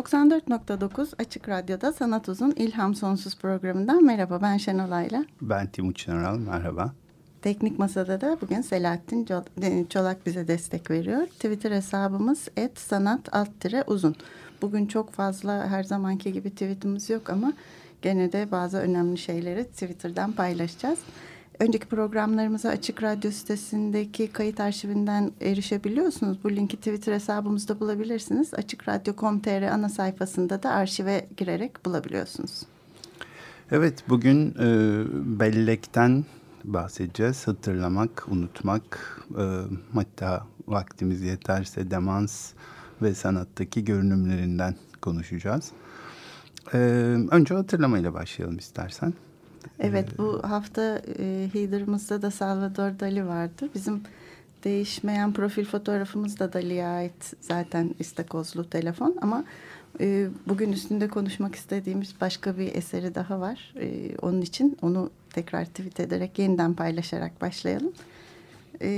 94.9 Açık Radyo'da Sanat Uzun İlham Sonsuz programından merhaba ben Şenol Ayla. Ben Timuçin Oral merhaba. Teknik Masada da bugün Selahattin Çolak bize destek veriyor. Twitter hesabımız et sanat alt uzun. Bugün çok fazla her zamanki gibi tweetimiz yok ama gene de bazı önemli şeyleri Twitter'dan paylaşacağız. Önceki programlarımıza Açık Radyo sitesindeki kayıt arşivinden erişebiliyorsunuz. Bu linki Twitter hesabımızda bulabilirsiniz. Açık Radyo.com.tr ana sayfasında da arşive girerek bulabiliyorsunuz. Evet bugün e, bellekten bahsedeceğiz. Hatırlamak, unutmak, e, hatta vaktimiz yeterse demans ve sanattaki görünümlerinden konuşacağız. E, önce hatırlamayla başlayalım istersen. Evet bu hafta e, Heather'ımızda da Salvador Dali vardı. Bizim değişmeyen profil fotoğrafımız da Dali'ye ait zaten istakozlu telefon ama e, bugün üstünde konuşmak istediğimiz başka bir eseri daha var. E, onun için onu tekrar tweet ederek yeniden paylaşarak başlayalım. E,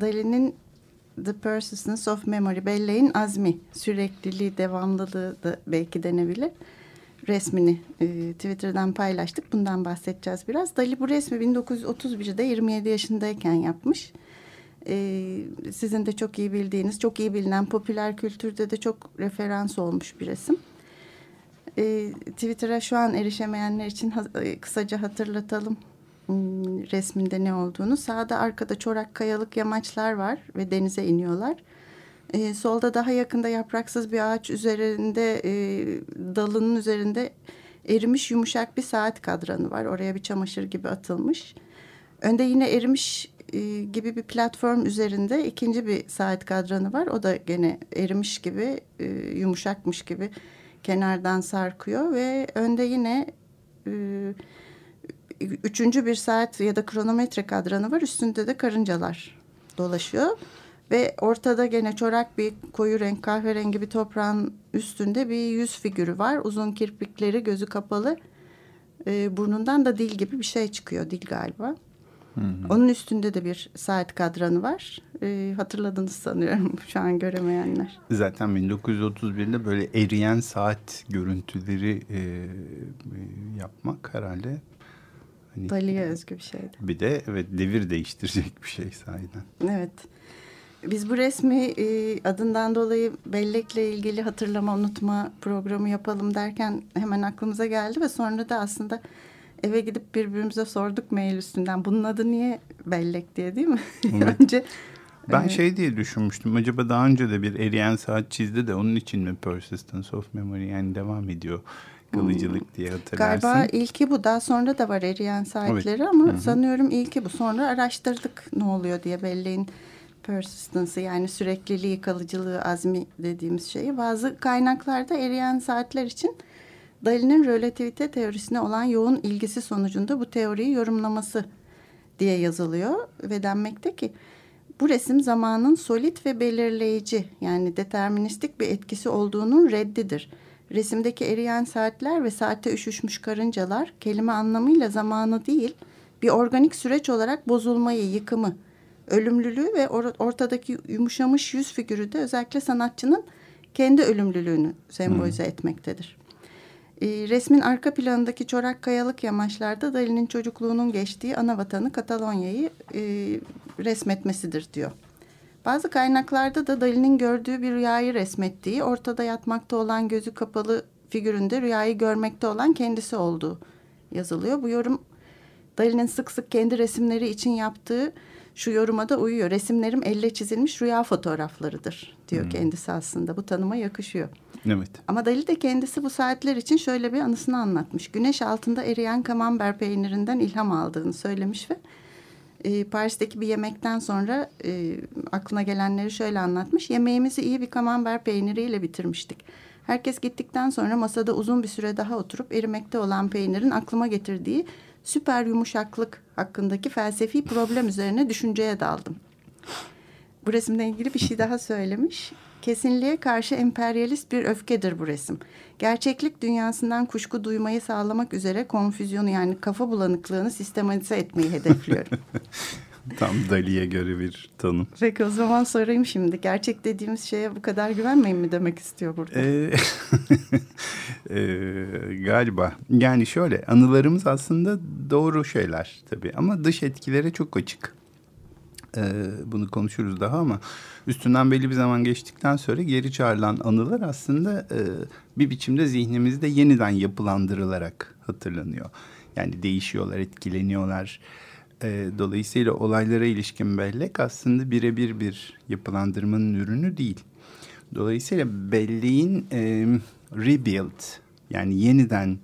Dali'nin The Persistence of Memory, belleğin azmi, sürekliliği, devamlılığı da belki denebilir resmini e, Twitter'dan paylaştık. Bundan bahsedeceğiz biraz. Dali bu resmi 1931'de 27 yaşındayken yapmış. E, sizin de çok iyi bildiğiniz, çok iyi bilinen popüler kültürde de çok referans olmuş bir resim. E, Twitter'a şu an erişemeyenler için ha, e, kısaca hatırlatalım hmm, resminde ne olduğunu. Sağda arkada çorak kayalık yamaçlar var ve denize iniyorlar. E, solda daha yakında yapraksız bir ağaç üzerinde e, dalının üzerinde erimiş yumuşak bir saat kadranı var. Oraya bir çamaşır gibi atılmış. Önde yine erimiş e, gibi bir platform üzerinde ikinci bir saat kadranı var. O da gene erimiş gibi e, yumuşakmış gibi kenardan sarkıyor ve önde yine e, üçüncü bir saat ya da kronometre kadranı var. Üstünde de karıncalar dolaşıyor. Ve ortada gene çorak bir koyu renk kahverengi bir toprağın üstünde bir yüz figürü var. Uzun kirpikleri gözü kapalı. E, burnundan da dil gibi bir şey çıkıyor. Dil galiba. Hı hı. Onun üstünde de bir saat kadranı var. E, hatırladınız sanıyorum şu an göremeyenler. Zaten 1931'de böyle eriyen saat görüntüleri e, e, yapmak herhalde. Hani, Dali'ye özgü bir şeydi. Bir de evet devir değiştirecek bir şey sahiden. Evet. Biz bu resmi e, adından dolayı bellekle ilgili hatırlama unutma programı yapalım derken hemen aklımıza geldi ve sonra da aslında eve gidip birbirimize sorduk mail üstünden. Bunun adı niye bellek diye değil mi? Evet. Önce ben şey diye düşünmüştüm. Acaba daha önce de bir eriyen saat çizdi de onun için mi persistence of memory yani devam ediyor kalıcılık hmm. diye hatırlarsın. Galiba ilki bu. Daha sonra da var eriyen saatleri evet. ama Hı -hı. sanıyorum ilki bu. Sonra araştırdık ne oluyor diye belleğin persistence yani sürekliliği, kalıcılığı, azmi dediğimiz şeyi bazı kaynaklarda eriyen saatler için Dali'nin relativite teorisine olan yoğun ilgisi sonucunda bu teoriyi yorumlaması diye yazılıyor ve denmekte ki bu resim zamanın solit ve belirleyici yani deterministik bir etkisi olduğunun reddidir. Resimdeki eriyen saatler ve saatte üşüşmüş karıncalar kelime anlamıyla zamanı değil bir organik süreç olarak bozulmayı, yıkımı, ölümlülüğü ve or ortadaki yumuşamış yüz figürü de özellikle sanatçının kendi ölümlülüğünü sembolize hmm. etmektedir. E, resmin arka planındaki çorak kayalık yamaçlarda Dali'nin çocukluğunun geçtiği ana vatanı Katalonya'yı e, resmetmesidir diyor. Bazı kaynaklarda da Dali'nin gördüğü bir rüyayı resmettiği, ortada yatmakta olan gözü kapalı figüründe rüyayı görmekte olan kendisi olduğu yazılıyor. Bu yorum Dali'nin sık sık kendi resimleri için yaptığı şu yoruma da uyuyor. Resimlerim elle çizilmiş rüya fotoğraflarıdır diyor hmm. kendisi aslında. Bu tanıma yakışıyor. Evet. Ama Dali de kendisi bu saatler için şöyle bir anısını anlatmış. Güneş altında eriyen kamember peynirinden ilham aldığını söylemiş ve E, Paris'teki bir yemekten sonra e, aklına gelenleri şöyle anlatmış. Yemeğimizi iyi bir kamember peyniriyle bitirmiştik. Herkes gittikten sonra masada uzun bir süre daha oturup erimekte olan peynirin aklıma getirdiği süper yumuşaklık hakkındaki felsefi problem üzerine düşünceye daldım. Bu resimle ilgili bir şey daha söylemiş. Kesinliğe karşı emperyalist bir öfkedir bu resim. Gerçeklik dünyasından kuşku duymayı sağlamak üzere konfüzyonu yani kafa bulanıklığını sistematize etmeyi hedefliyorum. Tam Dali'ye göre bir tanım. Peki o zaman sorayım şimdi. Gerçek dediğimiz şeye bu kadar güvenmeyin mi demek istiyor burada? Ee, e, galiba. Yani şöyle anılarımız aslında doğru şeyler tabii ama dış etkilere çok açık. Ee, bunu konuşuruz daha ama üstünden belli bir zaman geçtikten sonra geri çağrılan anılar aslında e, bir biçimde zihnimizde yeniden yapılandırılarak hatırlanıyor. Yani değişiyorlar, etkileniyorlar. E, dolayısıyla olaylara ilişkin bellek aslında birebir bir yapılandırmanın ürünü değil. Dolayısıyla belleğin e, rebuild yani yeniden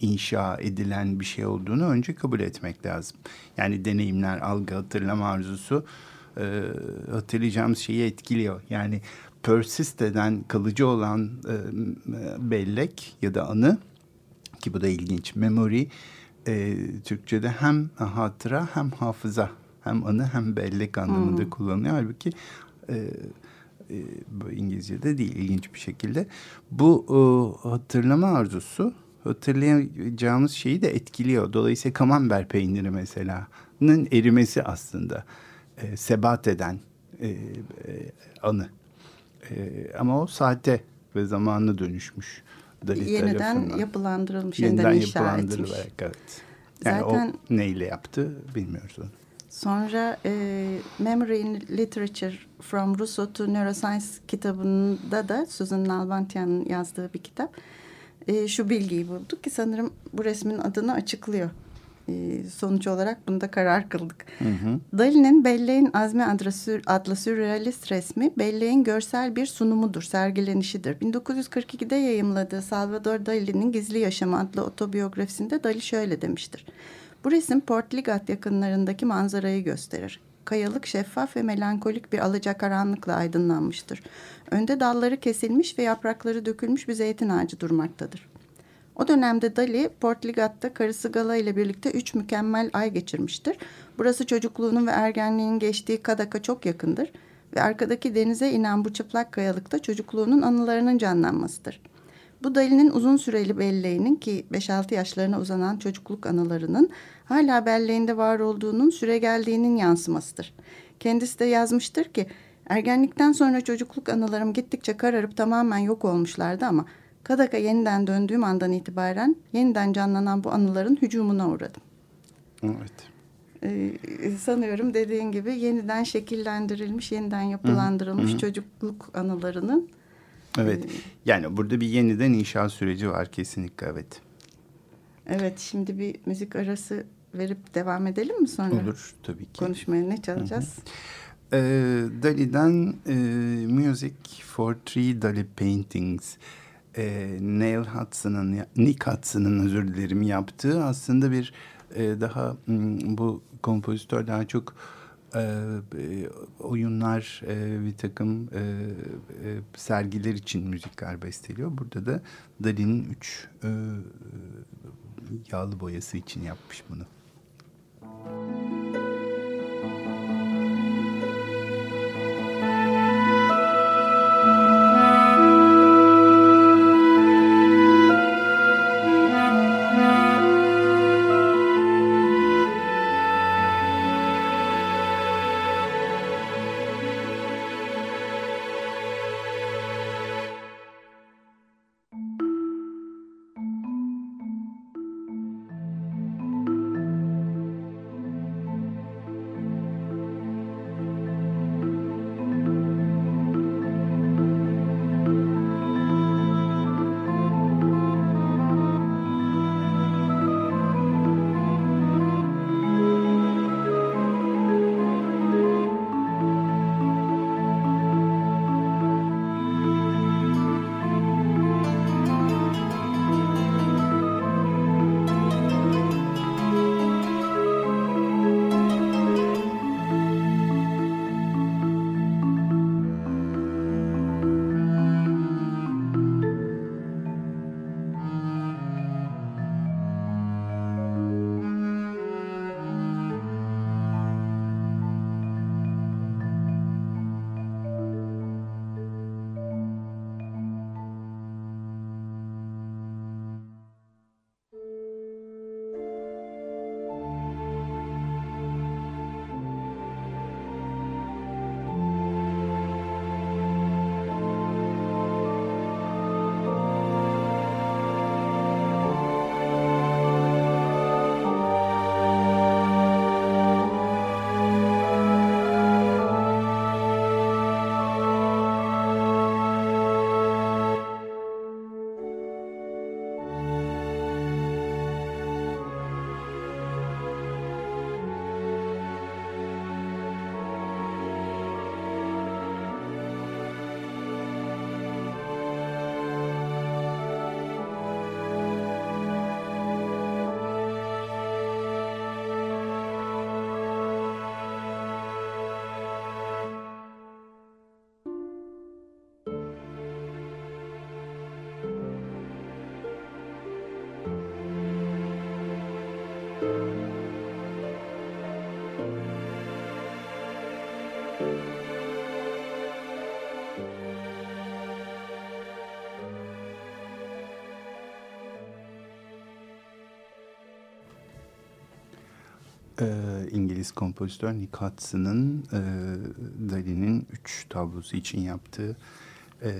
inşa edilen bir şey olduğunu önce kabul etmek lazım. Yani deneyimler, algı, hatırlama arzusu e, hatırlayacağımız şeyi etkiliyor. Yani persist eden, kalıcı olan e, bellek ya da anı ki bu da ilginç. Memory e, Türkçe'de hem hatıra hem hafıza hem anı hem bellek anlamında hmm. kullanılıyor. Halbuki e, e, İngilizce'de değil ilginç bir şekilde. Bu e, hatırlama arzusu hatırlayacağımız şeyi de etkiliyor. Dolayısıyla kamember peyniri mesela'nın erimesi aslında e, sebat eden e, e, anı. E, ama o saate ve zamanla dönüşmüş. Yeniden yapılandırılmış, yeniden, yeniden inşa etmiş. Evet. Yani Zaten, o neyle yaptı bilmiyoruz onu. Sonra e, Memory in Literature From Rousseau to Neuroscience kitabında da Susan Nalbantian'ın yazdığı bir kitap. E, şu bilgiyi bulduk ki sanırım bu resmin adını açıklıyor. E, sonuç olarak bunda karar kıldık. Hı hı. Dali'nin Belleğin Azmi adlı sürrealist resmi Belleğin görsel bir sunumudur, sergilenişidir. 1942'de yayımladığı Salvador Dali'nin Gizli Yaşam adlı otobiyografisinde Dali şöyle demiştir. Bu resim Port Ligat yakınlarındaki manzarayı gösterir. Kayalık şeffaf ve melankolik bir alacakaranlıkla aydınlanmıştır. Önde dalları kesilmiş ve yaprakları dökülmüş bir zeytin ağacı durmaktadır. O dönemde Dali, Port Ligat'ta karısı Gala ile birlikte üç mükemmel ay geçirmiştir. Burası çocukluğunun ve ergenliğinin geçtiği Kadak'a çok yakındır ve arkadaki denize inen bu çıplak kayalıkta çocukluğunun anılarının canlanmasıdır. Bu Dali'nin uzun süreli belleğinin ki 5-6 yaşlarına uzanan çocukluk anılarının hala belleğinde var olduğunun süre geldiğinin yansımasıdır. Kendisi de yazmıştır ki ergenlikten sonra çocukluk anılarım gittikçe kararıp tamamen yok olmuşlardı ama Kadak'a yeniden döndüğüm andan itibaren yeniden canlanan bu anıların hücumuna uğradım. Evet. Ee, sanıyorum dediğin gibi yeniden şekillendirilmiş, yeniden yapılandırılmış Hı -hı. çocukluk anılarının. Evet. E, yani burada bir yeniden inşa süreci var kesinlikle evet. Evet şimdi bir müzik arası verip devam edelim mi sonra? Olur tabii ki. Konuşmaya ne çalacağız? Hı -hı. Ee, Dali'den e, Music for Three Dali Paintings e, Neil Hudson'ın, Nick Hudson'ın özür dilerim yaptığı aslında bir e, daha bu kompozitör daha çok e, e, oyunlar, e, bir takım e, e, sergiler için müzikler besteliyor. Burada da Dali'nin üç e, yağlı boyası için yapmış bunu. E, İngiliz kompozitör Nick Hudson'ın e, Dali'nin üç tablosu için yaptığı e,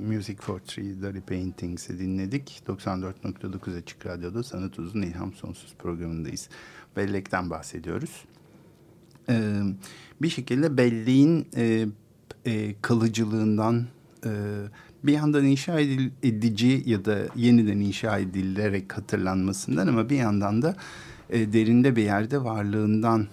Music for Three Dali Paintings'i dinledik. 94.9 Açık Radyo'da Sanat Uzun İlham Sonsuz programındayız. Bellekten bahsediyoruz. E, bir şekilde belleğin e, e, kalıcılığından e, bir yandan inşa edici ya da yeniden inşa edilerek hatırlanmasından ama bir yandan da e, derinde bir yerde varlığından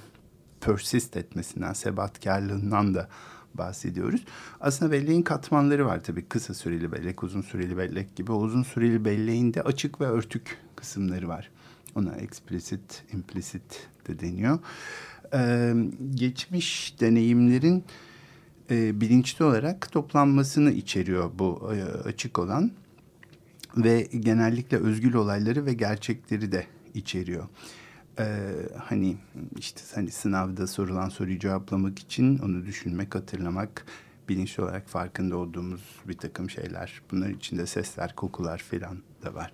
persist etmesinden, sebatkarlığından da bahsediyoruz. Aslında belleğin katmanları var tabii. Kısa süreli bellek, uzun süreli bellek gibi. Uzun süreli belleğinde açık ve örtük kısımları var. Ona explicit, implicit de deniyor. Ee, geçmiş deneyimlerin e, bilinçli olarak toplanmasını içeriyor bu e, açık olan ve genellikle özgül olayları ve gerçekleri de içeriyor. Ee, hani işte hani sınavda sorulan soruyu cevaplamak için onu düşünmek, hatırlamak, bilinçli olarak farkında olduğumuz bir takım şeyler. Bunların içinde sesler, kokular falan da var.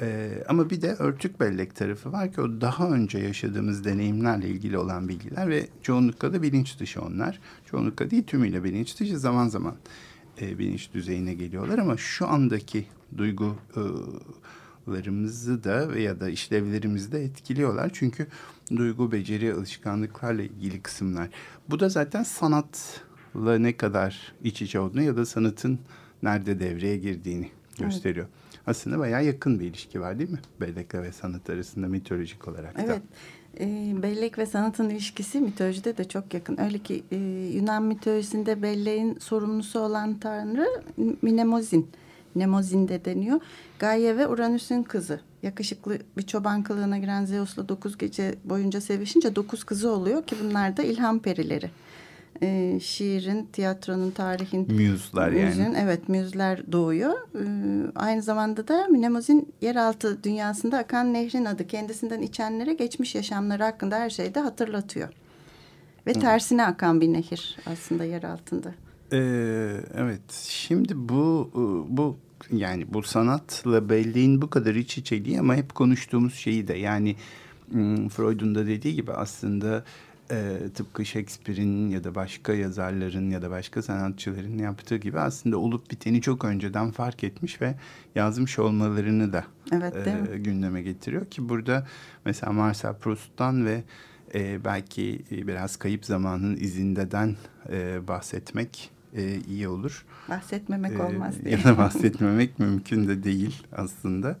Ee, ama bir de örtük bellek tarafı var ki o daha önce yaşadığımız deneyimlerle ilgili olan bilgiler ve çoğunlukla da bilinç dışı onlar. Çoğunlukla değil tümüyle bilinç dışı zaman zaman e, bilinç düzeyine geliyorlar ama şu andaki duygularımızı da veya da işlevlerimizi de etkiliyorlar. Çünkü duygu, beceri, alışkanlıklarla ilgili kısımlar. Bu da zaten sanatla ne kadar iç içe olduğunu ya da sanatın nerede devreye girdiğini gösteriyor. Evet aslında bayağı yakın bir ilişki var değil mi? Bellek ve sanat arasında mitolojik olarak da. Evet. E, bellek ve sanatın ilişkisi mitolojide de çok yakın. Öyle ki e, Yunan mitolojisinde belleğin sorumlusu olan tanrı Mnemozin. Mnemozin de deniyor. Gaia ve Uranüs'ün kızı. Yakışıklı bir çoban kılığına giren Zeus'la dokuz gece boyunca sevişince dokuz kızı oluyor ki bunlar da ilham perileri e, şiirin, tiyatronun, tarihin... Müzler yani. Evet, müzler doğuyor. E, aynı zamanda da Mnemozin yeraltı dünyasında akan nehrin adı. Kendisinden içenlere geçmiş yaşamları hakkında her şeyi de hatırlatıyor. Ve tersine akan bir nehir aslında yer altında. Ee, evet, şimdi bu bu yani bu sanatla belleğin bu kadar iç içeliği ama hep konuştuğumuz şeyi de yani Freud'un da dediği gibi aslında e, tıpkı Shakespeare'in ya da başka yazarların ya da başka sanatçıların yaptığı gibi aslında olup biteni çok önceden fark etmiş ve yazmış olmalarını da evet, e, gündeme getiriyor ki burada mesela Marcel Proust'tan ve e, belki biraz kayıp zamanın izindeden e, bahsetmek e, iyi olur. Bahsetmemek e, olmaz diye. Ya da bahsetmemek mümkün de değil aslında.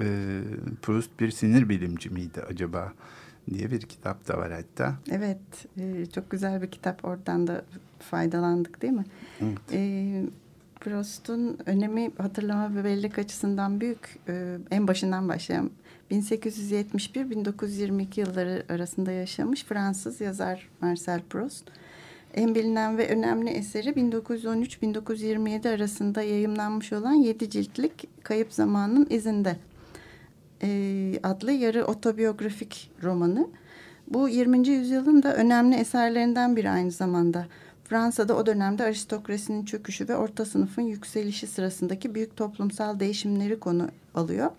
E, Proust bir sinir bilimci miydi acaba? diye bir kitap da var hatta. Evet, e, çok güzel bir kitap. Oradan da faydalandık değil mi? Evet. E, Proust'un önemi hatırlama ve bellek açısından büyük. E, en başından başlayan 1871-1922 yılları arasında yaşamış Fransız yazar Marcel Proust. En bilinen ve önemli eseri 1913-1927 arasında yayımlanmış olan yedi ciltlik Kayıp Zamanın İzinde e, adlı yarı otobiyografik romanı. Bu 20. yüzyılın da önemli eserlerinden biri aynı zamanda. Fransa'da o dönemde aristokrasinin çöküşü ve orta sınıfın yükselişi sırasındaki büyük toplumsal değişimleri konu alıyor.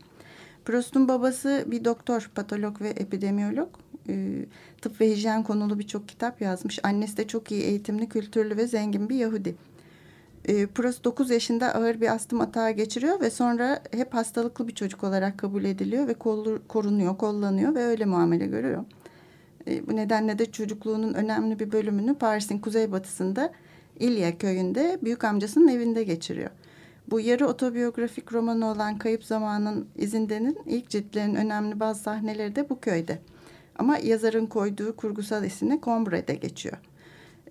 Proust'un babası bir doktor, patolog ve epidemiyolog. E, tıp ve hijyen konulu birçok kitap yazmış. Annesi de çok iyi eğitimli, kültürlü ve zengin bir Yahudi. E, Prost 9 yaşında ağır bir astım atağı geçiriyor ve sonra hep hastalıklı bir çocuk olarak kabul ediliyor ve korunuyor, kollanıyor ve öyle muamele görüyor. E, bu nedenle de çocukluğunun önemli bir bölümünü Paris'in kuzeybatısında İlya köyünde büyük amcasının evinde geçiriyor. Bu yarı otobiyografik romanı olan Kayıp Zamanın İzinde'nin ilk ciltlerin önemli bazı sahneleri de bu köyde. Ama yazarın koyduğu kurgusal isimle Combre'de geçiyor.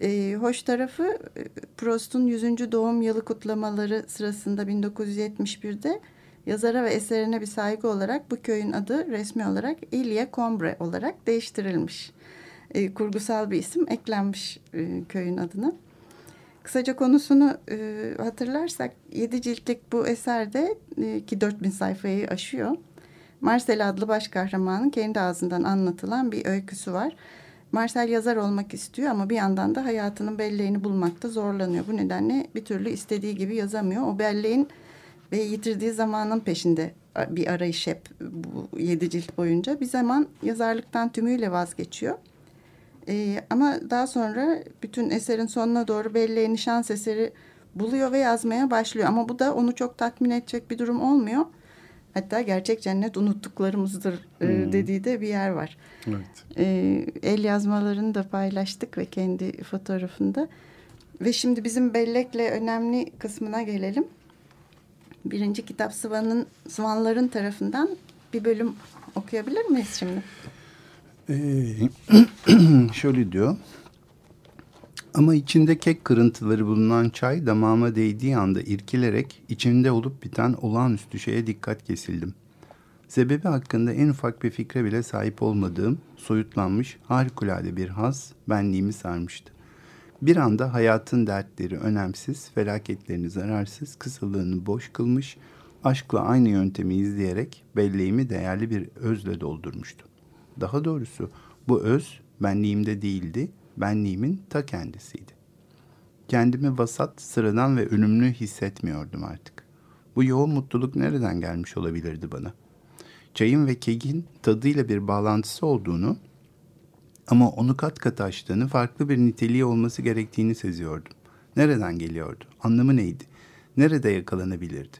E, hoş tarafı e, Proust'un 100. doğum yılı kutlamaları sırasında 1971'de yazara ve eserine bir saygı olarak bu köyün adı resmi olarak Ilya Combre olarak değiştirilmiş. E, kurgusal bir isim eklenmiş e, köyün adına. Kısaca konusunu e, hatırlarsak 7 ciltlik bu eserde e, ki 4000 sayfayı aşıyor. Marcel adlı baş kahramanın kendi ağzından anlatılan bir öyküsü var. Marcel yazar olmak istiyor ama bir yandan da hayatının belleğini bulmakta zorlanıyor. Bu nedenle bir türlü istediği gibi yazamıyor. O belleğin ve yitirdiği zamanın peşinde bir arayış hep bu yedi cilt boyunca. Bir zaman yazarlıktan tümüyle vazgeçiyor. Ee, ama daha sonra bütün eserin sonuna doğru belleğe nişan eseri buluyor ve yazmaya başlıyor. Ama bu da onu çok tatmin edecek bir durum olmuyor. Hatta gerçek cennet unuttuklarımızdır e, hmm. dediği de bir yer var. Evet. Ee, el yazmalarını da paylaştık ve kendi fotoğrafında. Ve şimdi bizim bellekle önemli kısmına gelelim. Birinci kitap Sıvan'ın Sıvanların tarafından bir bölüm okuyabilir miyiz şimdi? Ee, şöyle diyor. Ama içinde kek kırıntıları bulunan çay damağıma değdiği anda irkilerek içinde olup biten olağanüstü şeye dikkat kesildim. Sebebi hakkında en ufak bir fikre bile sahip olmadığım, soyutlanmış, harikulade bir haz benliğimi sarmıştı. Bir anda hayatın dertleri önemsiz, felaketlerini zararsız, kısılığını boş kılmış, aşkla aynı yöntemi izleyerek belleğimi değerli bir özle doldurmuştu. Daha doğrusu bu öz benliğimde değildi, benliğimin ta kendisiydi. Kendimi vasat, sıradan ve ölümlü hissetmiyordum artık. Bu yoğun mutluluk nereden gelmiş olabilirdi bana? Çayın ve kekin tadıyla bir bağlantısı olduğunu ama onu kat kat açtığını, farklı bir niteliği olması gerektiğini seziyordum. Nereden geliyordu? Anlamı neydi? Nerede yakalanabilirdi?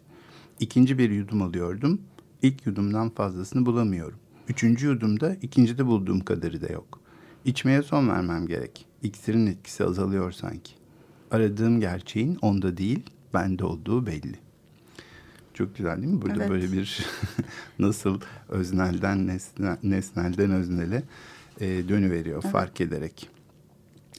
İkinci bir yudum alıyordum. İlk yudumdan fazlasını bulamıyorum. Üçüncü yudumda ikincide bulduğum kadarı da yok. İçmeye son vermem gerek. İksirin etkisi azalıyor sanki. Aradığım gerçeğin onda değil, bende olduğu belli. Çok güzel değil mi? Burada evet. böyle bir nasıl öznelden nesne, nesnelden öznele e, dönüveriyor evet. fark ederek.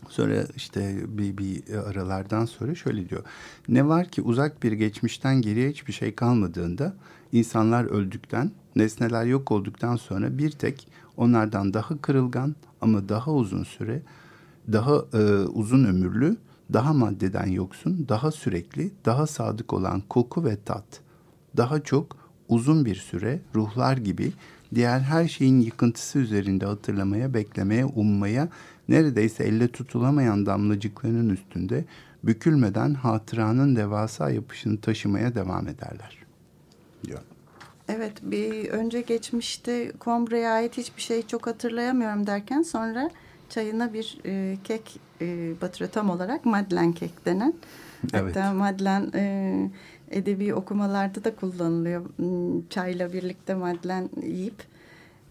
Sonra işte bir, bir aralardan sonra şöyle diyor. Ne var ki uzak bir geçmişten geriye hiçbir şey kalmadığında insanlar öldükten, nesneler yok olduktan sonra bir tek onlardan daha kırılgan ama daha uzun süre, daha e, uzun ömürlü, daha maddeden yoksun, daha sürekli, daha sadık olan koku ve tat, daha çok uzun bir süre ruhlar gibi diğer her şeyin yıkıntısı üzerinde hatırlamaya, beklemeye, ummaya, neredeyse elle tutulamayan damlacıklarının üstünde bükülmeden hatıranın devasa yapışını taşımaya devam ederler. Diyor. Evet bir önce geçmişte Combre'ye ait hiçbir şey çok hatırlayamıyorum derken sonra çayına bir e, kek e, batırıyor tam olarak Madeleine kek denen. Evet. Hatta Madeleine e, edebi okumalarda da kullanılıyor. Hmm, çayla birlikte Madeleine yiyip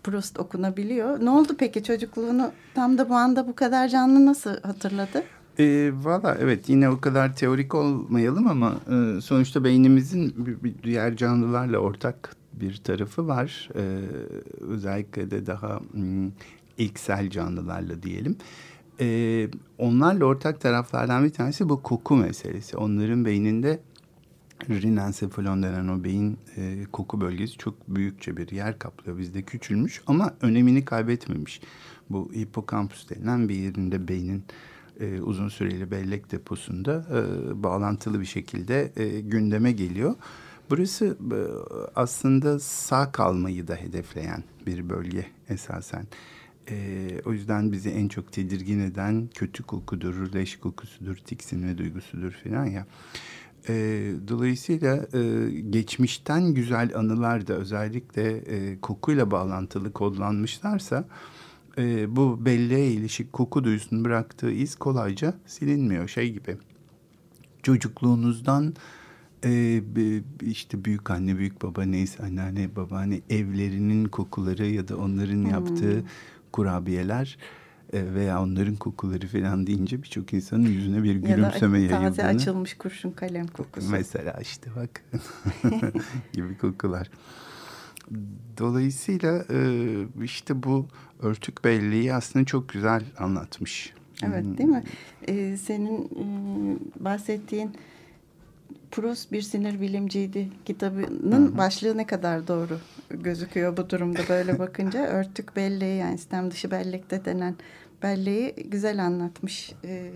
Proust okunabiliyor. Ne oldu peki çocukluğunu tam da bu anda bu kadar canlı nasıl hatırladı? E, Valla evet yine o kadar teorik olmayalım ama e, sonuçta beynimizin diğer canlılarla ortak bir tarafı var. E, özellikle de daha m, ilksel canlılarla diyelim. E, onlarla ortak taraflardan bir tanesi bu koku meselesi. Onların beyninde rinensefalon denen o beyin e, koku bölgesi çok büyükçe bir yer kaplıyor. Bizde küçülmüş ama önemini kaybetmemiş. Bu hipokampüs denen bir yerinde beynin e, uzun süreli bellek deposunda e, bağlantılı bir şekilde e, gündeme geliyor. Burası e, aslında sağ kalmayı da hedefleyen bir bölge esasen. E, o yüzden bizi en çok tedirgin eden kötü kokudur, leş kokusudur, tiksinme duygusudur falan ya. E, dolayısıyla e, geçmişten güzel anılar da özellikle e, kokuyla bağlantılı kodlanmışlarsa e, bu belleğe ilişik koku duyusunun bıraktığı iz kolayca silinmiyor. Şey gibi çocukluğunuzdan e, işte büyük anne, büyük baba neyse anneanne, babaanne evlerinin kokuları ya da onların hmm. yaptığı kurabiyeler e, veya onların kokuları falan deyince birçok insanın yüzüne bir gülümseme ya da taze yayıldığını. açılmış kurşun kalem kokusu. Mesela işte bak gibi kokular. Dolayısıyla e, işte bu örtük belleği aslında çok güzel anlatmış. Evet değil mi? Ee, senin bahsettiğin Proust bir sinir bilimciydi kitabının Hı-hı. başlığı ne kadar doğru gözüküyor bu durumda böyle bakınca. Örtük belleği yani sistem dışı bellekte denen belleği güzel anlatmış. Ee,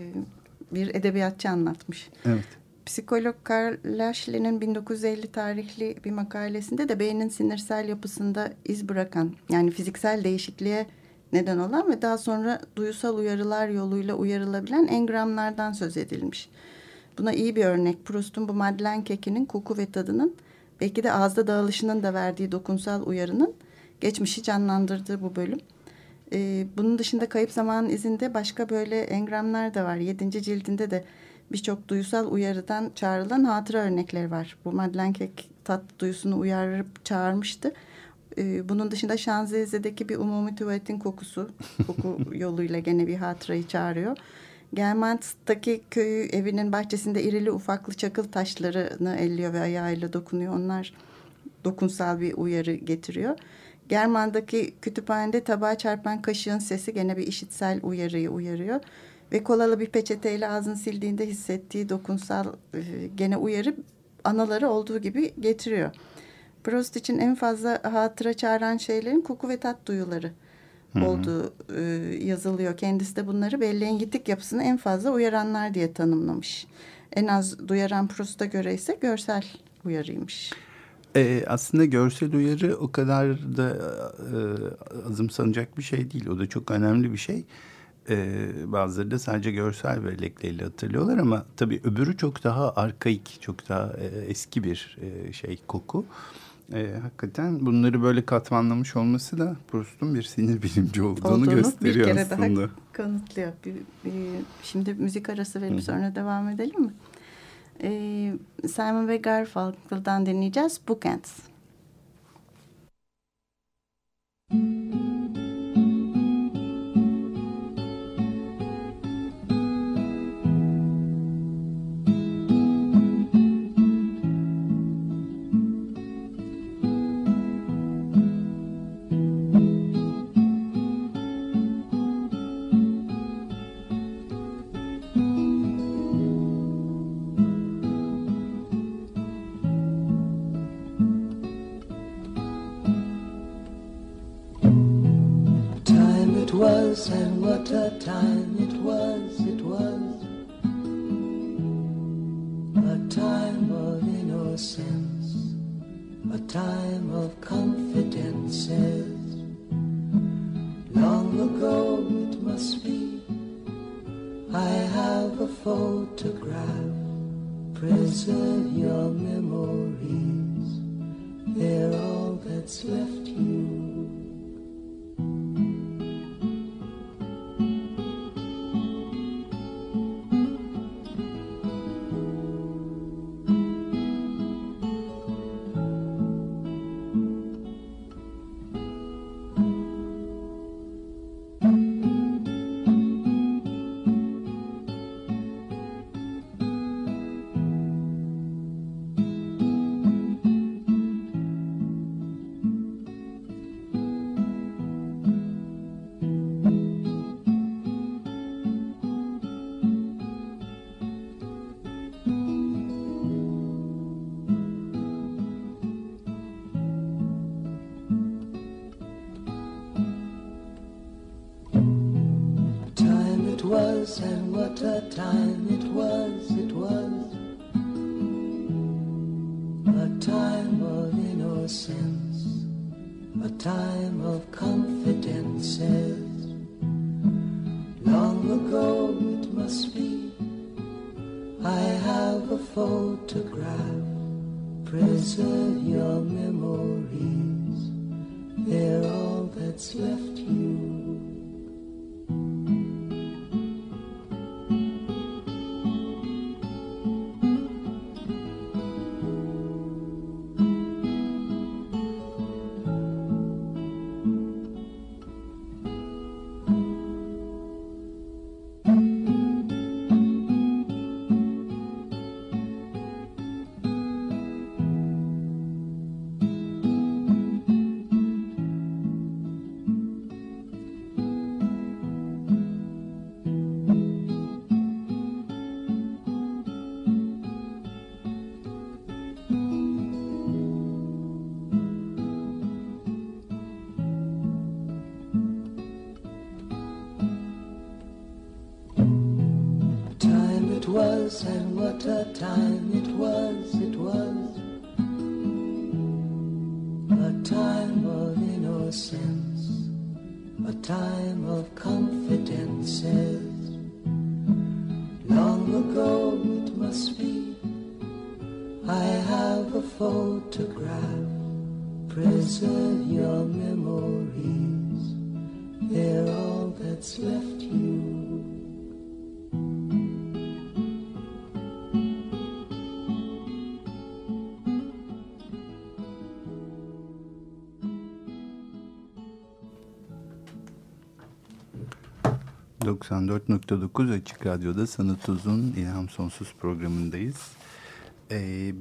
bir edebiyatçı anlatmış. Evet. Psikolog Karl Lashley'nin 1950 tarihli bir makalesinde de beynin sinirsel yapısında iz bırakan yani fiziksel değişikliğe neden olan ve daha sonra duyusal uyarılar yoluyla uyarılabilen engramlardan söz edilmiş. Buna iyi bir örnek Proust'un bu Madeleine kekinin koku ve tadının belki de ağızda dağılışının da verdiği dokunsal uyarının geçmişi canlandırdığı bu bölüm. E, bunun dışında Kayıp Zamanın izinde başka böyle engramlar da var. Yedinci cildinde de birçok duysal uyarıdan çağrılan hatıra örnekleri var. Bu Madeleine Kek tat duyusunu uyarıp çağırmıştı. Ee, bunun dışında Şanzelize'deki bir umumi tuvaletin kokusu, koku yoluyla gene bir hatırayı çağırıyor. Gelmant'taki köyü evinin bahçesinde irili ufaklı çakıl taşlarını elliyor ve ayağıyla dokunuyor. Onlar dokunsal bir uyarı getiriyor. German'daki kütüphanede tabağa çarpan kaşığın sesi gene bir işitsel uyarıyı uyarıyor. Ve kolalı bir peçeteyle ağzını sildiğinde hissettiği dokunsal e, gene uyarı anaları olduğu gibi getiriyor. Proust için en fazla hatıra çağıran şeylerin koku ve tat duyuları Hı -hı. olduğu e, yazılıyor. Kendisi de bunları belleğin yapısını en fazla uyaranlar diye tanımlamış. En az duyaran Proust'a göre ise görsel uyarıymış. E, aslında görsel uyarı o kadar da e, azımsanacak bir şey değil. O da çok önemli bir şey. E, bazıları da sadece görsel bellekle hatırlıyorlar ama tabii öbürü çok daha arkaik, çok daha e, eski bir e, şey koku. E, hakikaten bunları böyle katmanlamış olması da Proust'un bir sinir bilimci olduğunu, olduğunu gösteriyor bir kere aslında. Daha kanıtlıyor. Bir, bir, şimdi müzik arası verip Hı. sonra devam edelim mi? Ee, Simon ve Garfunkel'dan dinleyeceğiz. Bookends. Preserve your memories, they're all that's left you. ...94.9 Açık Radyo'da Sanat Uzun İlham Sonsuz programındayız. Ee,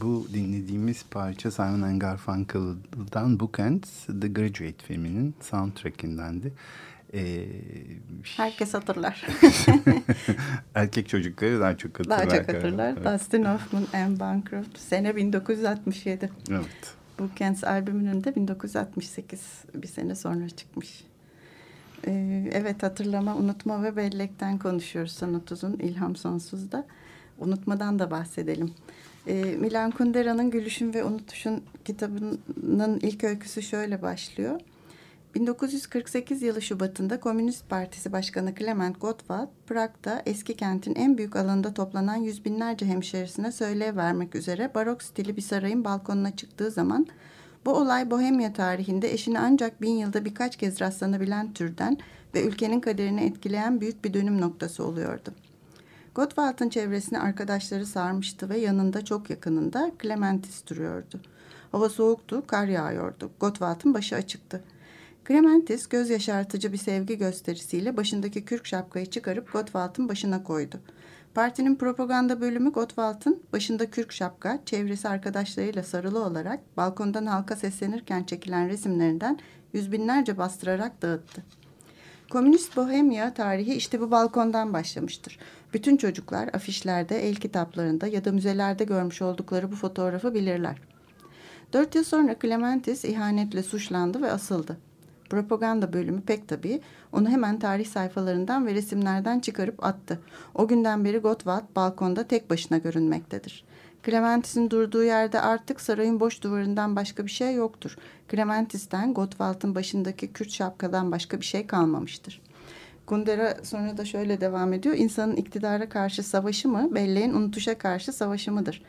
bu dinlediğimiz parça Simon Garfunkel'dan Bookends The Graduate filminin soundtrackindendi. Ee, Herkes hatırlar. erkek çocukları daha çok hatırlar. Daha çok hatırlar. Evet. Dustin Hoffman and Bancroft. Sene 1967. evet. Bu Kents albümünün de 1968 bir sene sonra çıkmış. Ee, evet hatırlama, unutma ve bellekten konuşuyoruz Sanat Uzun, İlham Sonsuz'da. Unutmadan da bahsedelim. Ee, Milan Kundera'nın Gülüşün ve Unutuşun kitabının ilk öyküsü şöyle başlıyor. 1948 yılı Şubat'ında Komünist Partisi Başkanı Clement Gottwald, Prag'da eski kentin en büyük alanında toplanan yüz binlerce hemşerisine söylev vermek üzere barok stili bir sarayın balkonuna çıktığı zaman bu olay Bohemya tarihinde eşine ancak bin yılda birkaç kez rastlanabilen türden ve ülkenin kaderini etkileyen büyük bir dönüm noktası oluyordu. Gottwald'ın çevresini arkadaşları sarmıştı ve yanında çok yakınında Clementis duruyordu. Hava soğuktu, kar yağıyordu. Gottwald'ın başı açıktı. Clementis göz yaşartıcı bir sevgi gösterisiyle başındaki kürk şapkayı çıkarıp Gottwald'ın başına koydu. Partinin propaganda bölümü Gottwald'ın başında kürk şapka, çevresi arkadaşlarıyla sarılı olarak balkondan halka seslenirken çekilen resimlerinden yüz binlerce bastırarak dağıttı. Komünist Bohemya tarihi işte bu balkondan başlamıştır. Bütün çocuklar afişlerde, el kitaplarında ya da müzelerde görmüş oldukları bu fotoğrafı bilirler. Dört yıl sonra Clementis ihanetle suçlandı ve asıldı. Propaganda bölümü pek tabii onu hemen tarih sayfalarından ve resimlerden çıkarıp attı. O günden beri Gottwald balkonda tek başına görünmektedir. Clementis'in durduğu yerde artık sarayın boş duvarından başka bir şey yoktur. Clementis'ten Gottwald'ın başındaki Kürt şapkadan başka bir şey kalmamıştır. Kundera sonra da şöyle devam ediyor. İnsanın iktidara karşı savaşı mı, belleğin unutuşa karşı savaşı mıdır?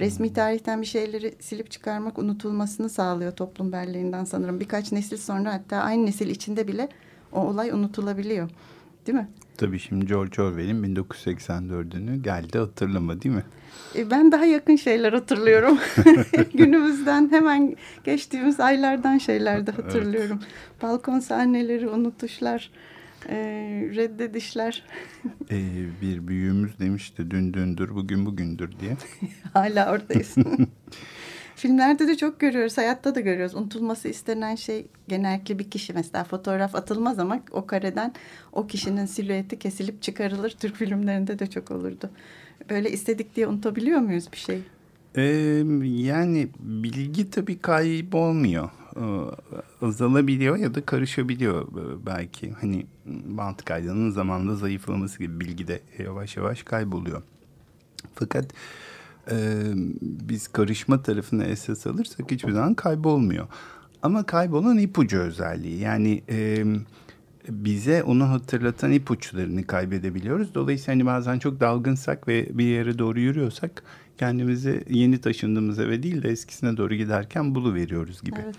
Resmi tarihten bir şeyleri silip çıkarmak unutulmasını sağlıyor toplum belleğinden sanırım. Birkaç nesil sonra hatta aynı nesil içinde bile o olay unutulabiliyor. Değil mi? Tabii şimdi George Orwell'in 1984'ünü geldi hatırlama değil mi? E, Ben daha yakın şeyler hatırlıyorum. Günümüzden hemen geçtiğimiz aylardan şeyler de hatırlıyorum. Balkon sahneleri, unutuşlar, e, reddedişler. Ee, bir büyüğümüz demişti dün dündür bugün bugündür diye. Hala oradayız. Filmlerde de çok görüyoruz, hayatta da görüyoruz. Unutulması istenen şey genellikle bir kişi. Mesela fotoğraf atılmaz ama o kareden o kişinin silüeti kesilip çıkarılır. Türk filmlerinde de çok olurdu. Böyle istedik diye unutabiliyor muyuz bir şey? Ee, yani bilgi tabii kaybolmuyor. Ee, azalabiliyor ya da karışabiliyor e, belki. Hani bant kaydının zamanla zayıflaması gibi bilgi de yavaş yavaş kayboluyor. Fakat e, biz karışma tarafını esas alırsak hiçbir zaman kaybolmuyor. Ama kaybolan ipucu özelliği. Yani e, bize onu hatırlatan ipuçlarını kaybedebiliyoruz. Dolayısıyla hani bazen çok dalgınsak ve bir yere doğru yürüyorsak kendimizi yeni taşındığımız eve değil de eskisine doğru giderken buluveriyoruz gibi. Evet.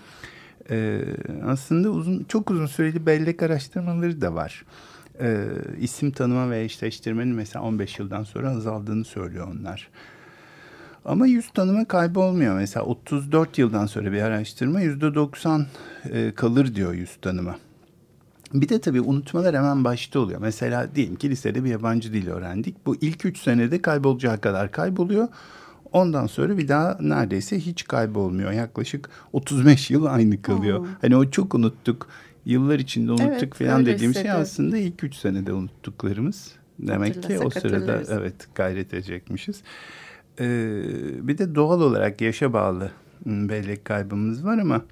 Ee, aslında uzun çok uzun süreli bellek araştırmaları da var. Ee, isim tanıma ve eşleştirmenin mesela 15 yıldan sonra azaldığını söylüyor onlar. Ama yüz tanıma kaybolmuyor. Mesela 34 yıldan sonra bir araştırma %90 e, kalır diyor yüz tanıma. Bir de tabii unutmalar hemen başta oluyor. Mesela diyelim ki lisede bir yabancı dil öğrendik. Bu ilk üç senede kaybolacağı kadar kayboluyor. Ondan sonra bir daha neredeyse hiç kaybolmuyor. Yaklaşık 35 yıl aynı kalıyor. Hmm. Hani o çok unuttuk. Yıllar içinde unuttuk Evet, falan dediğim şey aslında ilk üç senede unuttuklarımız. Demek ki o sırada evet gayret edecekmişiz. Ee, bir de doğal olarak yaşa bağlı hmm, bellek kaybımız var ama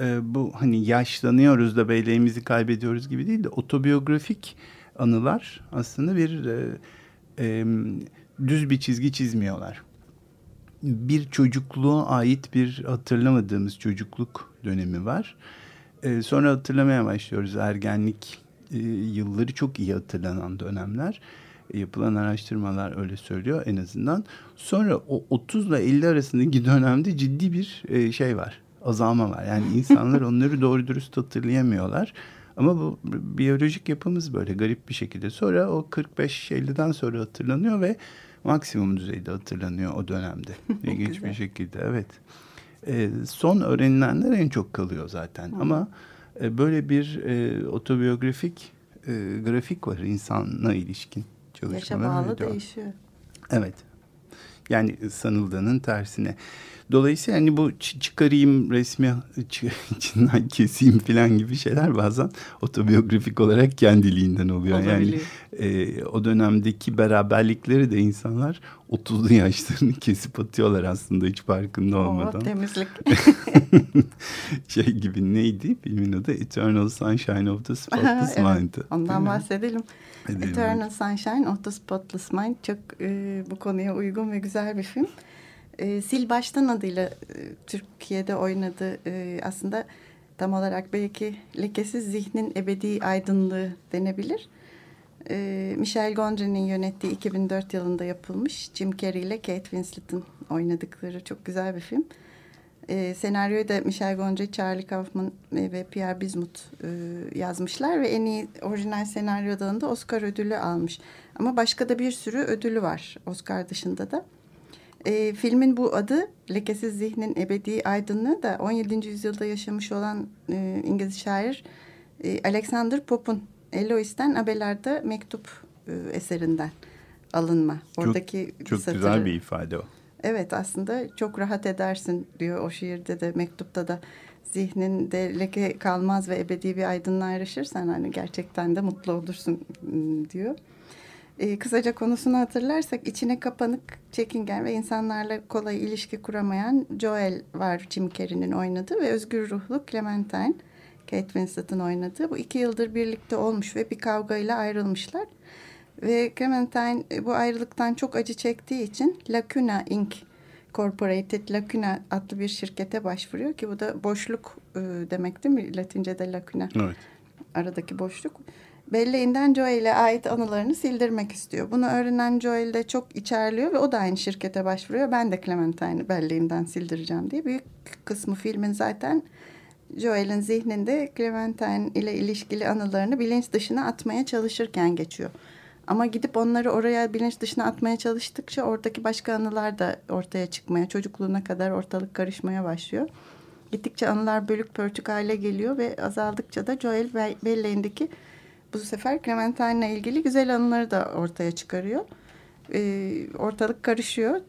e, bu hani yaşlanıyoruz da belleğimizi kaybediyoruz gibi değil de otobiyografik anılar aslında bir e, e, düz bir çizgi çizmiyorlar. Bir çocukluğa ait bir hatırlamadığımız çocukluk dönemi var. E, sonra hatırlamaya başlıyoruz ergenlik e, yılları çok iyi hatırlanan dönemler. Yapılan araştırmalar öyle söylüyor en azından. Sonra o 30 ile 50 arasındaki dönemde ciddi bir e, şey var. Azalma var. Yani insanlar onları doğru dürüst hatırlayamıyorlar. Ama bu biyolojik yapımız böyle garip bir şekilde. Sonra o 45-50'den sonra hatırlanıyor ve maksimum düzeyde hatırlanıyor o dönemde. İlginç bir şekilde evet. E, son öğrenilenler en çok kalıyor zaten. Hı. Ama e, böyle bir e, otobiyografik e, grafik var insanla ilişkin çalışmalar. Yaşa bağlı değişiyor. Evet. Yani sanıldığının tersine. Dolayısıyla hani bu çıkarayım resmi içinden keseyim falan gibi şeyler bazen otobiyografik olarak kendiliğinden oluyor. Yani e, o dönemdeki beraberlikleri de insanlar 30'lu yaşlarını kesip atıyorlar aslında hiç farkında olmadan. Oh, temizlik. şey gibi neydi filmin adı? Eternal Sunshine of the Spotless evet, Mind. Ondan bahsedelim. Edelim. Eternal Sunshine of the Spotless Mind çok e, bu konuya uygun ve güzel bir film e, Sil Baştan adıyla e, Türkiye'de oynadı. E, aslında tam olarak belki lekesiz zihnin ebedi aydınlığı denebilir. E, Michel Gondry'nin yönettiği 2004 yılında yapılmış Jim Carrey ile Kate Winslet'ın oynadıkları çok güzel bir film. E, senaryoyu da Michel Gondry, Charlie Kaufman ve Pierre Bismuth e, yazmışlar ve en iyi orijinal senaryo dalında Oscar ödülü almış. Ama başka da bir sürü ödülü var Oscar dışında da. E, filmin bu adı Lekesiz Zihnin Ebedi Aydınlığı da 17. yüzyılda yaşamış olan e, İngiliz şair e, Alexander Pope'un Elois'ten Abelard'a mektup e, eserinden alınma. Oradaki çok, çok satırı. güzel bir ifade o. Evet aslında çok rahat edersin diyor o şiirde de mektupta da zihninde leke kalmaz ve ebedi bir aydınlığa erişirsen hani gerçekten de mutlu olursun diyor. E, kısaca konusunu hatırlarsak içine kapanık, çekingen ve insanlarla kolay ilişki kuramayan Joel var Jim Carrey'nin oynadığı ve özgür ruhlu Clementine, Kate Winslet'ın oynadığı. Bu iki yıldır birlikte olmuş ve bir kavgayla ayrılmışlar. Ve Clementine e, bu ayrılıktan çok acı çektiği için Lacuna Inc. Corporated Lacuna adlı bir şirkete başvuruyor ki bu da boşluk e, demek değil mi? Latince'de Lacuna. Evet. Aradaki boşluk belleğinden Joel'e ait anılarını sildirmek istiyor. Bunu öğrenen Joel de çok içerliyor ve o da aynı şirkete başvuruyor. Ben de Clementine'i belleğimden sildireceğim diye. Büyük kısmı filmin zaten Joel'in zihninde Clementine ile ilişkili anılarını bilinç dışına atmaya çalışırken geçiyor. Ama gidip onları oraya bilinç dışına atmaya çalıştıkça oradaki başka anılar da ortaya çıkmaya, çocukluğuna kadar ortalık karışmaya başlıyor. Gittikçe anılar bölük pörtük hale geliyor ve azaldıkça da Joel belleğindeki bu sefer Clementine ile ilgili güzel anıları da ortaya çıkarıyor. E, ortalık karışıyor.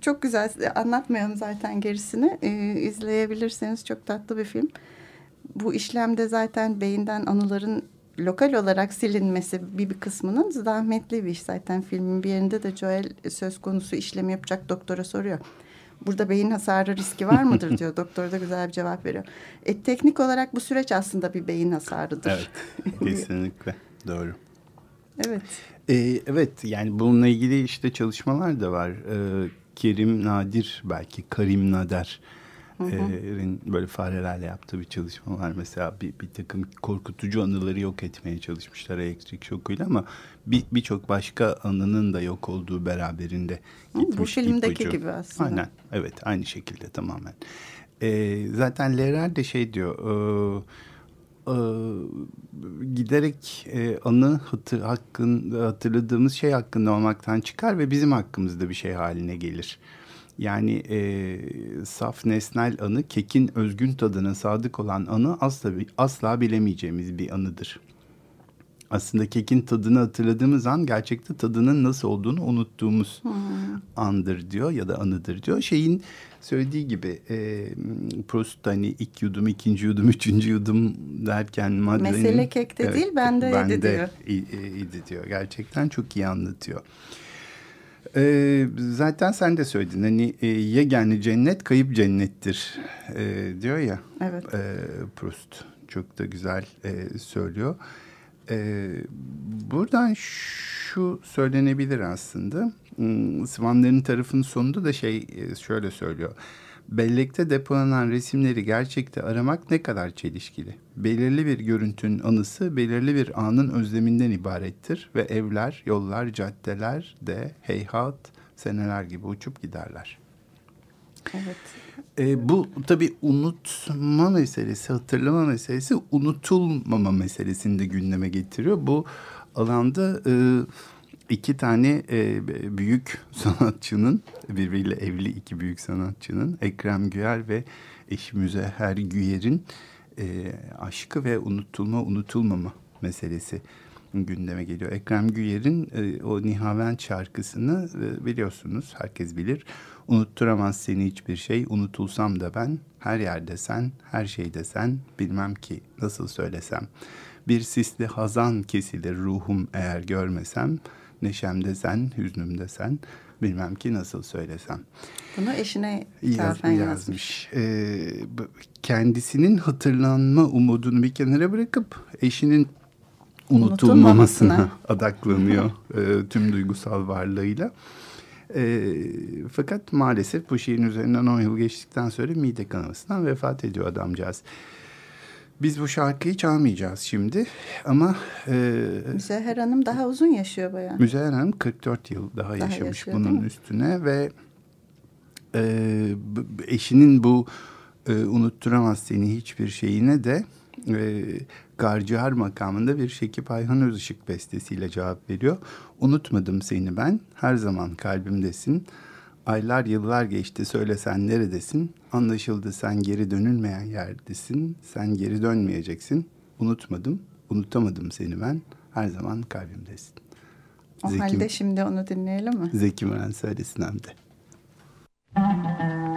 Çok güzel. Anlatmayalım zaten gerisini. E, izleyebilirseniz çok tatlı bir film. Bu işlemde zaten beyinden anıların lokal olarak silinmesi bir, bir kısmının zahmetli bir iş zaten filmin bir yerinde de Joel söz konusu işlem yapacak doktora soruyor burada beyin hasarı riski var mıdır diyor. Doktor da güzel bir cevap veriyor. E, teknik olarak bu süreç aslında bir beyin hasarıdır. Evet kesinlikle doğru. Evet. Ee, evet yani bununla ilgili işte çalışmalar da var. Ee, Kerim Nadir belki Karim Nader Rin böyle farelerle yaptığı bir çalışma var. Mesela bir, bir takım korkutucu anıları yok etmeye çalışmışlar elektrik şokuyla ama birçok bir başka anının da yok olduğu beraberinde gitmiş. Bu filmdeki ipucu. gibi aslında. Aynen evet aynı şekilde tamamen. Ee, zaten Lehrer de şey diyor... E, e, giderek e, anı hatır, hakkın, hatırladığımız şey hakkında olmaktan çıkar ve bizim hakkımızda bir şey haline gelir. Yani e, saf nesnel anı kekin özgün tadına sadık olan anı asla, asla bilemeyeceğimiz bir anıdır. Aslında kekin tadını hatırladığımız an gerçekte tadının nasıl olduğunu unuttuğumuz hmm. andır diyor ya da anıdır diyor. Şeyin söylediği gibi e, Proust hani ilk yudum, ikinci yudum, üçüncü yudum derken Madeleine... Mesele kekte evet, değil bende, bende diyor. idi diyor. Gerçekten çok iyi anlatıyor. Ee, zaten sen de söyledin hani e, yegane cennet kayıp cennettir e, diyor ya. Evet. E, Proust çok da güzel e, söylüyor. E, buradan şu söylenebilir aslında. Hmm, Svanların tarafının sonunda da şey e, şöyle söylüyor. Bellekte depolanan resimleri gerçekte aramak ne kadar çelişkili. Belirli bir görüntünün anısı belirli bir anın özleminden ibarettir ve evler, yollar, caddeler de heyhat seneler gibi uçup giderler. Evet. E, bu tabii unutma meselesi, hatırlama meselesi unutulmama meselesini de gündeme getiriyor. Bu alanda e, iki tane e, büyük sanatçının, birbiriyle evli iki büyük sanatçının, Ekrem Güyer ve eşi Müzeher Güyer'in e, aşkı ve unutulma, unutulmama meselesi gündeme geliyor. Ekrem Güyer'in e, o Nihavent şarkısını e, biliyorsunuz, herkes bilir. Unutturamaz seni hiçbir şey, unutulsam da ben, her yerde sen, her şeyde sen, bilmem ki nasıl söylesem. Bir sisli hazan kesilir ruhum eğer görmesem, neşemde sen, hüznümde sen, bilmem ki nasıl söylesem. Bunu eşine Yaz, yazmış. yazmış. Ee, kendisinin hatırlanma umudunu bir kenara bırakıp eşinin unutulmamasına Unutulmamasına. adaklanıyor e, tüm duygusal varlığıyla. E, fakat maalesef bu şiirin üzerinden 10 yıl geçtikten sonra mide kanamasından vefat ediyor adamcağız. Biz bu şarkıyı çalmayacağız şimdi ama e, Müzeher Hanım daha uzun yaşıyor bayağı. Müzeyyen Hanım 44 yıl daha, Daha yaşamış yaşıyor, bunun üstüne ve e, eşinin bu e, unutturamaz seni hiçbir şeyine de e, Garcihar makamında bir Şekip Ayhan Özışık bestesiyle cevap veriyor. Unutmadım seni ben, her zaman kalbimdesin. Aylar yıllar geçti söylesen neredesin? Anlaşıldı sen geri dönülmeyen yerdesin. Sen geri dönmeyeceksin. Unutmadım, unutamadım seni ben. Her zaman kalbimdesin. O Zeki- halde şimdi onu dinleyelim mi? Zeki Müren söylesin hem de. Unutmadım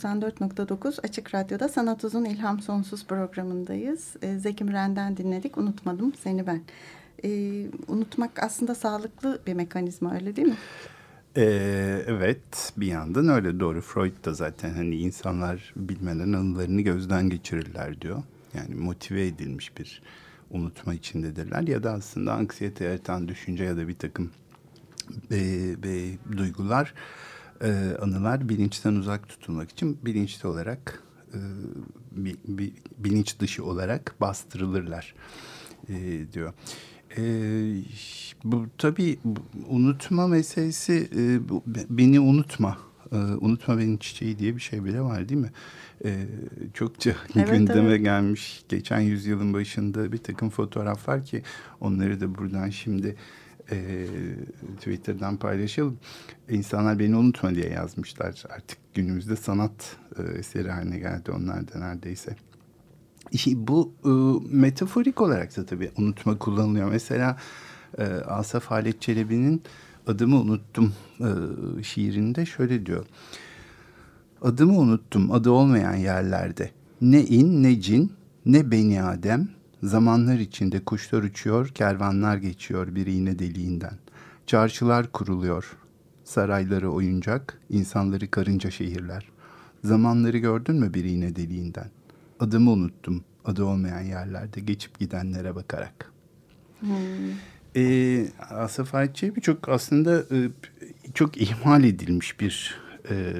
94.9 Açık Radyo'da Sanat Uzun İlham Sonsuz programındayız. Ee, Zeki Müren'den dinledik. Unutmadım seni ben. Ee, unutmak aslında sağlıklı bir mekanizma öyle değil mi? Ee, evet bir yandan öyle doğru. Freud da zaten hani insanlar bilmeden anılarını gözden geçirirler diyor. Yani motive edilmiş bir unutma içindedirler. Ya da aslında anksiyete yaratan düşünce ya da bir takım e, e, duygular, e, anılar bilinçten uzak tutulmak için bilinçli olarak, e, bi, bi, bilinç dışı olarak bastırılırlar e, diyor. E, bu tabii unutma meselesi e, bu, beni unutma. E, unutma benim çiçeği diye bir şey bile var değil mi? E, çokça Evet, gündeme evet. gelmiş. Geçen yüzyılın başında bir takım fotoğraflar ki onları da buradan şimdi e, Twitter'dan paylaşalım. İnsanlar beni unutma diye yazmışlar. Artık günümüzde sanat e, eseri haline geldi onlar da neredeyse. İşte bu e, metaforik olarak da tabii unutma kullanılıyor. Mesela e, Asaf Halet Çelebi'nin Adımı Unuttum e, şiirinde şöyle diyor. Adımı unuttum adı olmayan yerlerde. Ne in ne cin ne beni adem. Zamanlar içinde kuşlar uçuyor, kervanlar geçiyor bir iğne deliğinden. Çarşılar kuruluyor, sarayları oyuncak, insanları karınca şehirler. Zamanları gördün mü bir iğne deliğinden? Adımı unuttum, adı olmayan yerlerde geçip gidenlere bakarak. Ee, Asaf Halit Çelebi çok aslında e, çok ihmal edilmiş bir e,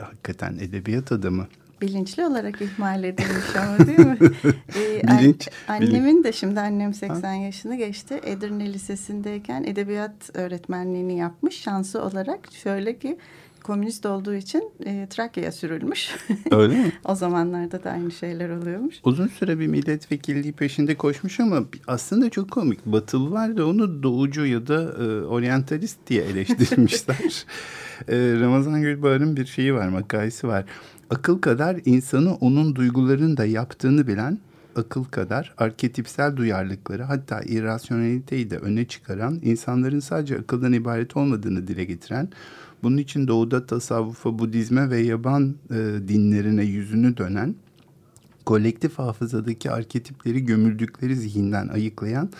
hakikaten edebiyat adamı. Bilinçli olarak ihmal edilmiş ama değil mi? Ee, an- Bilinç, annemin de şimdi annem 80 yaşını geçti. Edirne Lisesi'ndeyken edebiyat öğretmenliğini yapmış. Şansı olarak şöyle ki komünist olduğu için e, Trakya'ya sürülmüş. Öyle mi? o zamanlarda da aynı şeyler oluyormuş. Uzun süre bir milletvekilliği peşinde koşmuş ama aslında çok komik. Batılılar da onu doğucu ya da e, oryantalist diye eleştirmişler. e, Ramazan Gülbahar'ın bir şeyi var, makalesi var. Akıl kadar insanı onun duygularını da yaptığını bilen, akıl kadar arketipsel duyarlılıkları hatta irrasyoneliteyi de öne çıkaran, insanların sadece akıldan ibaret olmadığını dile getiren, bunun için doğuda tasavvufa, Budizme ve yaban e, dinlerine yüzünü dönen, kolektif hafızadaki arketipleri gömüldükleri zihinden ayıklayan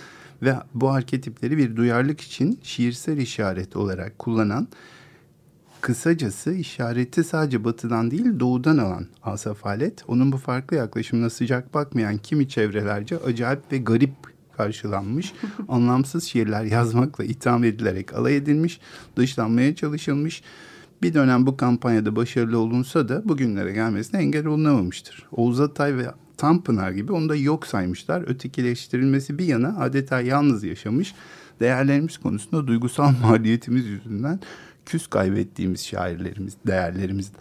ve bu arketipleri bir duyarlılık için şiirsel işaret olarak kullanan, kısacası işareti sadece batıdan değil doğudan alan Asaf Halet, onun bu farklı yaklaşımına sıcak bakmayan kimi çevrelerce acayip ve garip karşılanmış, anlamsız şiirler yazmakla itham edilerek alay edilmiş, dışlanmaya çalışılmış. Bir dönem bu kampanyada başarılı olunsa da bugünlere gelmesine engel olunamamıştır. Oğuz Atay ve Tanpınar gibi onu da yok saymışlar. Ötekileştirilmesi bir yana adeta yalnız yaşamış, değerlerimiz konusunda duygusal maliyetimiz yüzünden küs kaybettiğimiz şairlerimiz, değerlerimiz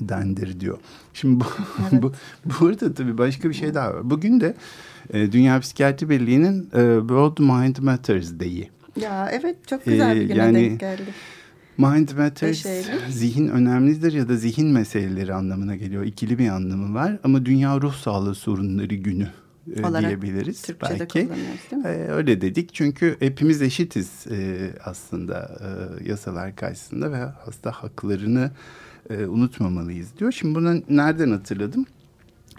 dendir diyor. Şimdi bu, bu burada tabii başka bir şey daha var. Bugün de e, Dünya Psikiyatri Birliği'nin e, World Mind Matters Day'i. Ya evet çok güzel bir Ee, güne yani- denk geldi. Mind Matters zihin önemlidir ya da zihin meseleleri anlamına geliyor. İkili bir anlamı var ama Dünya Ruh Sağlığı Sorunları Günü e, Olarak diyebiliriz Türkçe'de belki. değil mi? Ee, öyle dedik çünkü hepimiz eşitiz e, aslında e, yasalar karşısında ve hasta haklarını e, unutmamalıyız diyor. Şimdi bunu nereden hatırladım?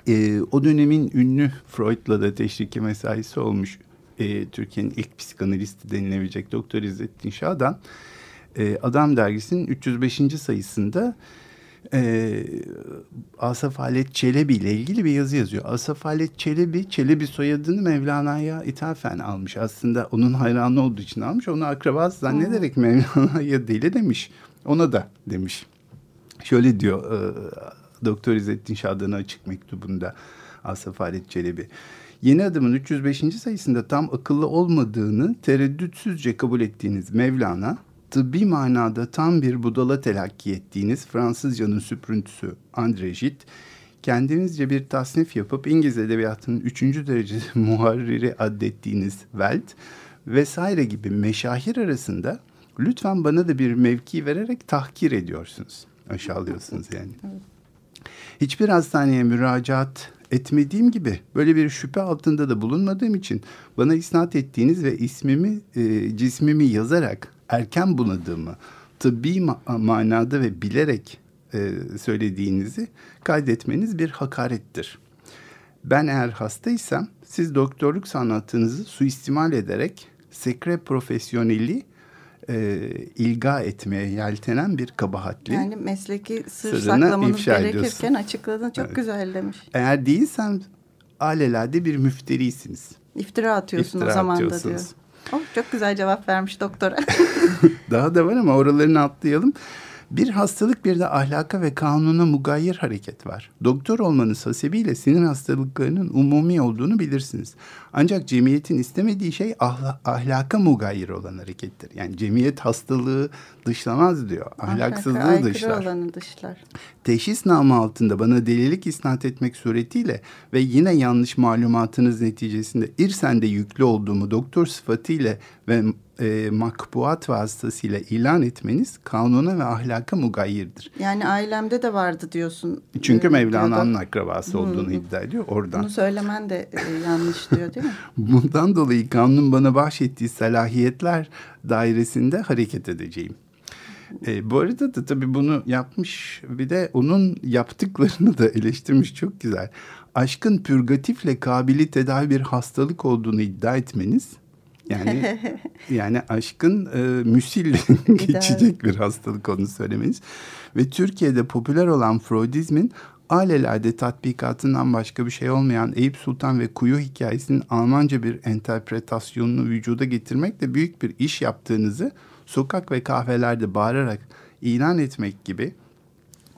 E, o dönemin ünlü Freud'la da teşriki mesaisi olmuş e, Türkiye'nin ilk psikanalisti denilebilecek Doktor İzzettin Şah'dan e, Adam Dergisi'nin 305. sayısında e, Asaf Halet Çelebi ile ilgili bir yazı yazıyor. Asaf Halet Çelebi, Çelebi soyadını Mevlana'ya ithafen almış. Aslında onun hayranı olduğu için almış. Onu akrabası zannederek Mevlana'ya deli demiş. Ona da demiş. Şöyle diyor e, Doktor İzzettin Şah'dan açık mektubunda Asaf Halet Çelebi. Yeni adımın 305. sayısında tam akıllı olmadığını tereddütsüzce kabul ettiğiniz Mevlana, tıbbi manada tam bir budala telakki ettiğiniz Fransızcanın süprüntüsü André Gide, kendinizce bir tasnif yapıp İngiliz edebiyatının üçüncü derece muharriri addettiğiniz Welt vesaire gibi meşahir arasında Lütfen bana da bir mevki vererek tahkir ediyorsunuz. Aşağılıyorsunuz yani. Hiçbir hastaneye müracaat etmediğim gibi böyle bir şüphe altında da bulunmadığım için bana isnat ettiğiniz ve ismimi, e, cismimi yazarak erken bunadığımı tıbbi ma- manada ve bilerek e, söylediğinizi kaydetmeniz bir hakarettir. Ben eğer hastaysam siz doktorluk sanatınızı suistimal ederek sekre profesyoneli e, ilga etmeye yeltenen bir kabahatli. Yani mesleki sır saklamanız gerekirken ediyorsun. açıkladın. Çok güzel demiş. Eğer değilsem alelade bir müfterisiniz. İftira atıyorsun İftira o zaman da diyor. Oh, çok güzel cevap vermiş doktora. Daha da var ama oralarını atlayalım. Bir hastalık bir de ahlaka ve kanuna mugayir hareket var. Doktor olmanız hasebiyle sinir hastalıklarının umumi olduğunu bilirsiniz. Ancak cemiyetin istemediği şey ahla, ahlaka mugayir olan harekettir. Yani cemiyet hastalığı dışlamaz diyor. Ahlaka Ahlaksızlığı aykırı dışlar. olanı dışlar. Teşhis namı altında bana delilik isnat etmek suretiyle ve yine yanlış malumatınız neticesinde İrsen'de yüklü olduğumu doktor sıfatıyla ve e, makbuat vasıtasıyla ilan etmeniz kanuna ve ahlaka mugayyirdir. Yani ailemde de vardı diyorsun. Çünkü e, Mevlana'nın akrabası olduğunu iddia ediyor oradan. Bunu söylemen de e, yanlış diyor değil mi? Bundan dolayı kanunun bana bahşettiği salahiyetler dairesinde hareket edeceğim. E, bu arada da tabii bunu yapmış bir de onun yaptıklarını da eleştirmiş çok güzel. Aşkın pürgatifle kabili tedavi bir hastalık olduğunu iddia etmeniz yani yani aşkın e, müsil geçecek bir hastalık olduğunu söylemeniz. Ve Türkiye'de popüler olan Freudizmin alelade tatbikatından başka bir şey olmayan Eyüp Sultan ve Kuyu hikayesinin Almanca bir enterpretasyonunu vücuda getirmekle büyük bir iş yaptığınızı sokak ve kahvelerde bağırarak ilan etmek gibi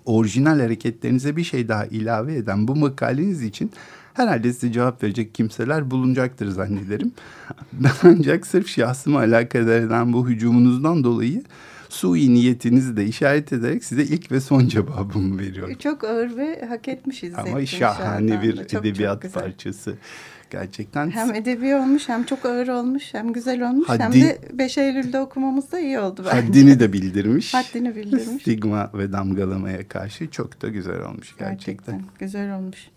orijinal hareketlerinize bir şey daha ilave eden bu makaleniz için herhalde size cevap verecek kimseler bulunacaktır zannederim. Ancak sırf şahsıma alakadar eden bu hücumunuzdan dolayı sui niyetinizi de işaret ederek size ilk ve son cevabımı veriyorum. Çok ağır ve hak etmiş izzettin. Ama şahane bir. Çok, çok edebiyat güzel. parçası. Gerçekten Hem edebi olmuş hem çok ağır olmuş hem güzel olmuş hem Haddi- de 5 Eylül'de okumamız da iyi oldu bence. haddini de bildirmiş. Haddini bildirmiş. Stigma ve damgalamaya karşı çok da güzel olmuş gerçekten. Gerçekten güzel olmuş.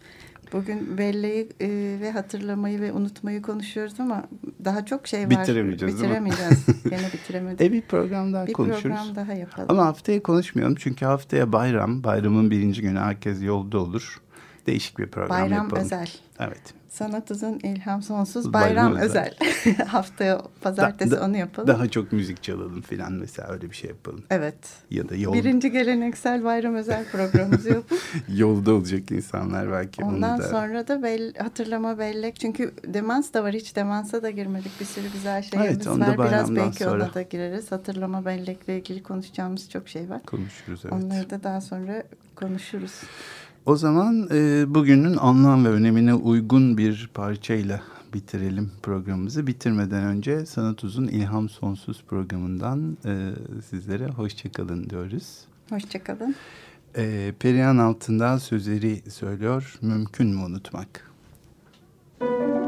Bugün belleği e, ve hatırlamayı ve unutmayı konuşuyoruz ama daha çok şey var. Bitiremeyeceğiz? Bitiremeyeceğiz. Gene bitiremedik. E bir program daha bir konuşuruz. program daha yapalım. Ama haftaya konuşmayalım çünkü haftaya bayram. Bayramın birinci günü herkes yolda olur. Değişik bir program Bayram yapalım. özel. Evet. Sanat uzun, ilham sonsuz, Bayram bayram, özel. Haftaya pazartesi Da- da- onu yapalım. Daha çok müzik çalalım filan mesela öyle bir şey yapalım. Evet. Ya da yol, Birinci geleneksel bayram özel programımızı yapıp yolda olacak insanlar belki ondan onu da. sonra da bel, hatırlama bellek. Çünkü demans da var. Hiç demansa da girmedik. Bir sürü güzel şeyimiz Evet, var. Biraz belki sonra. ona da gireriz. Hatırlama bellekle ilgili konuşacağımız çok şey var. Konuşuruz evet. Onları da daha sonra konuşuruz. O zaman e, bugünün anlam ve önemine uygun bir parçayla bitirelim programımızı. Bitirmeden önce Sanat Uzun İlham Sonsuz programından e, sizlere hoşçakalın diyoruz. Hoşçakalın. E, Perihan Altından sözleri söylüyor. Mümkün mü unutmak? Neydi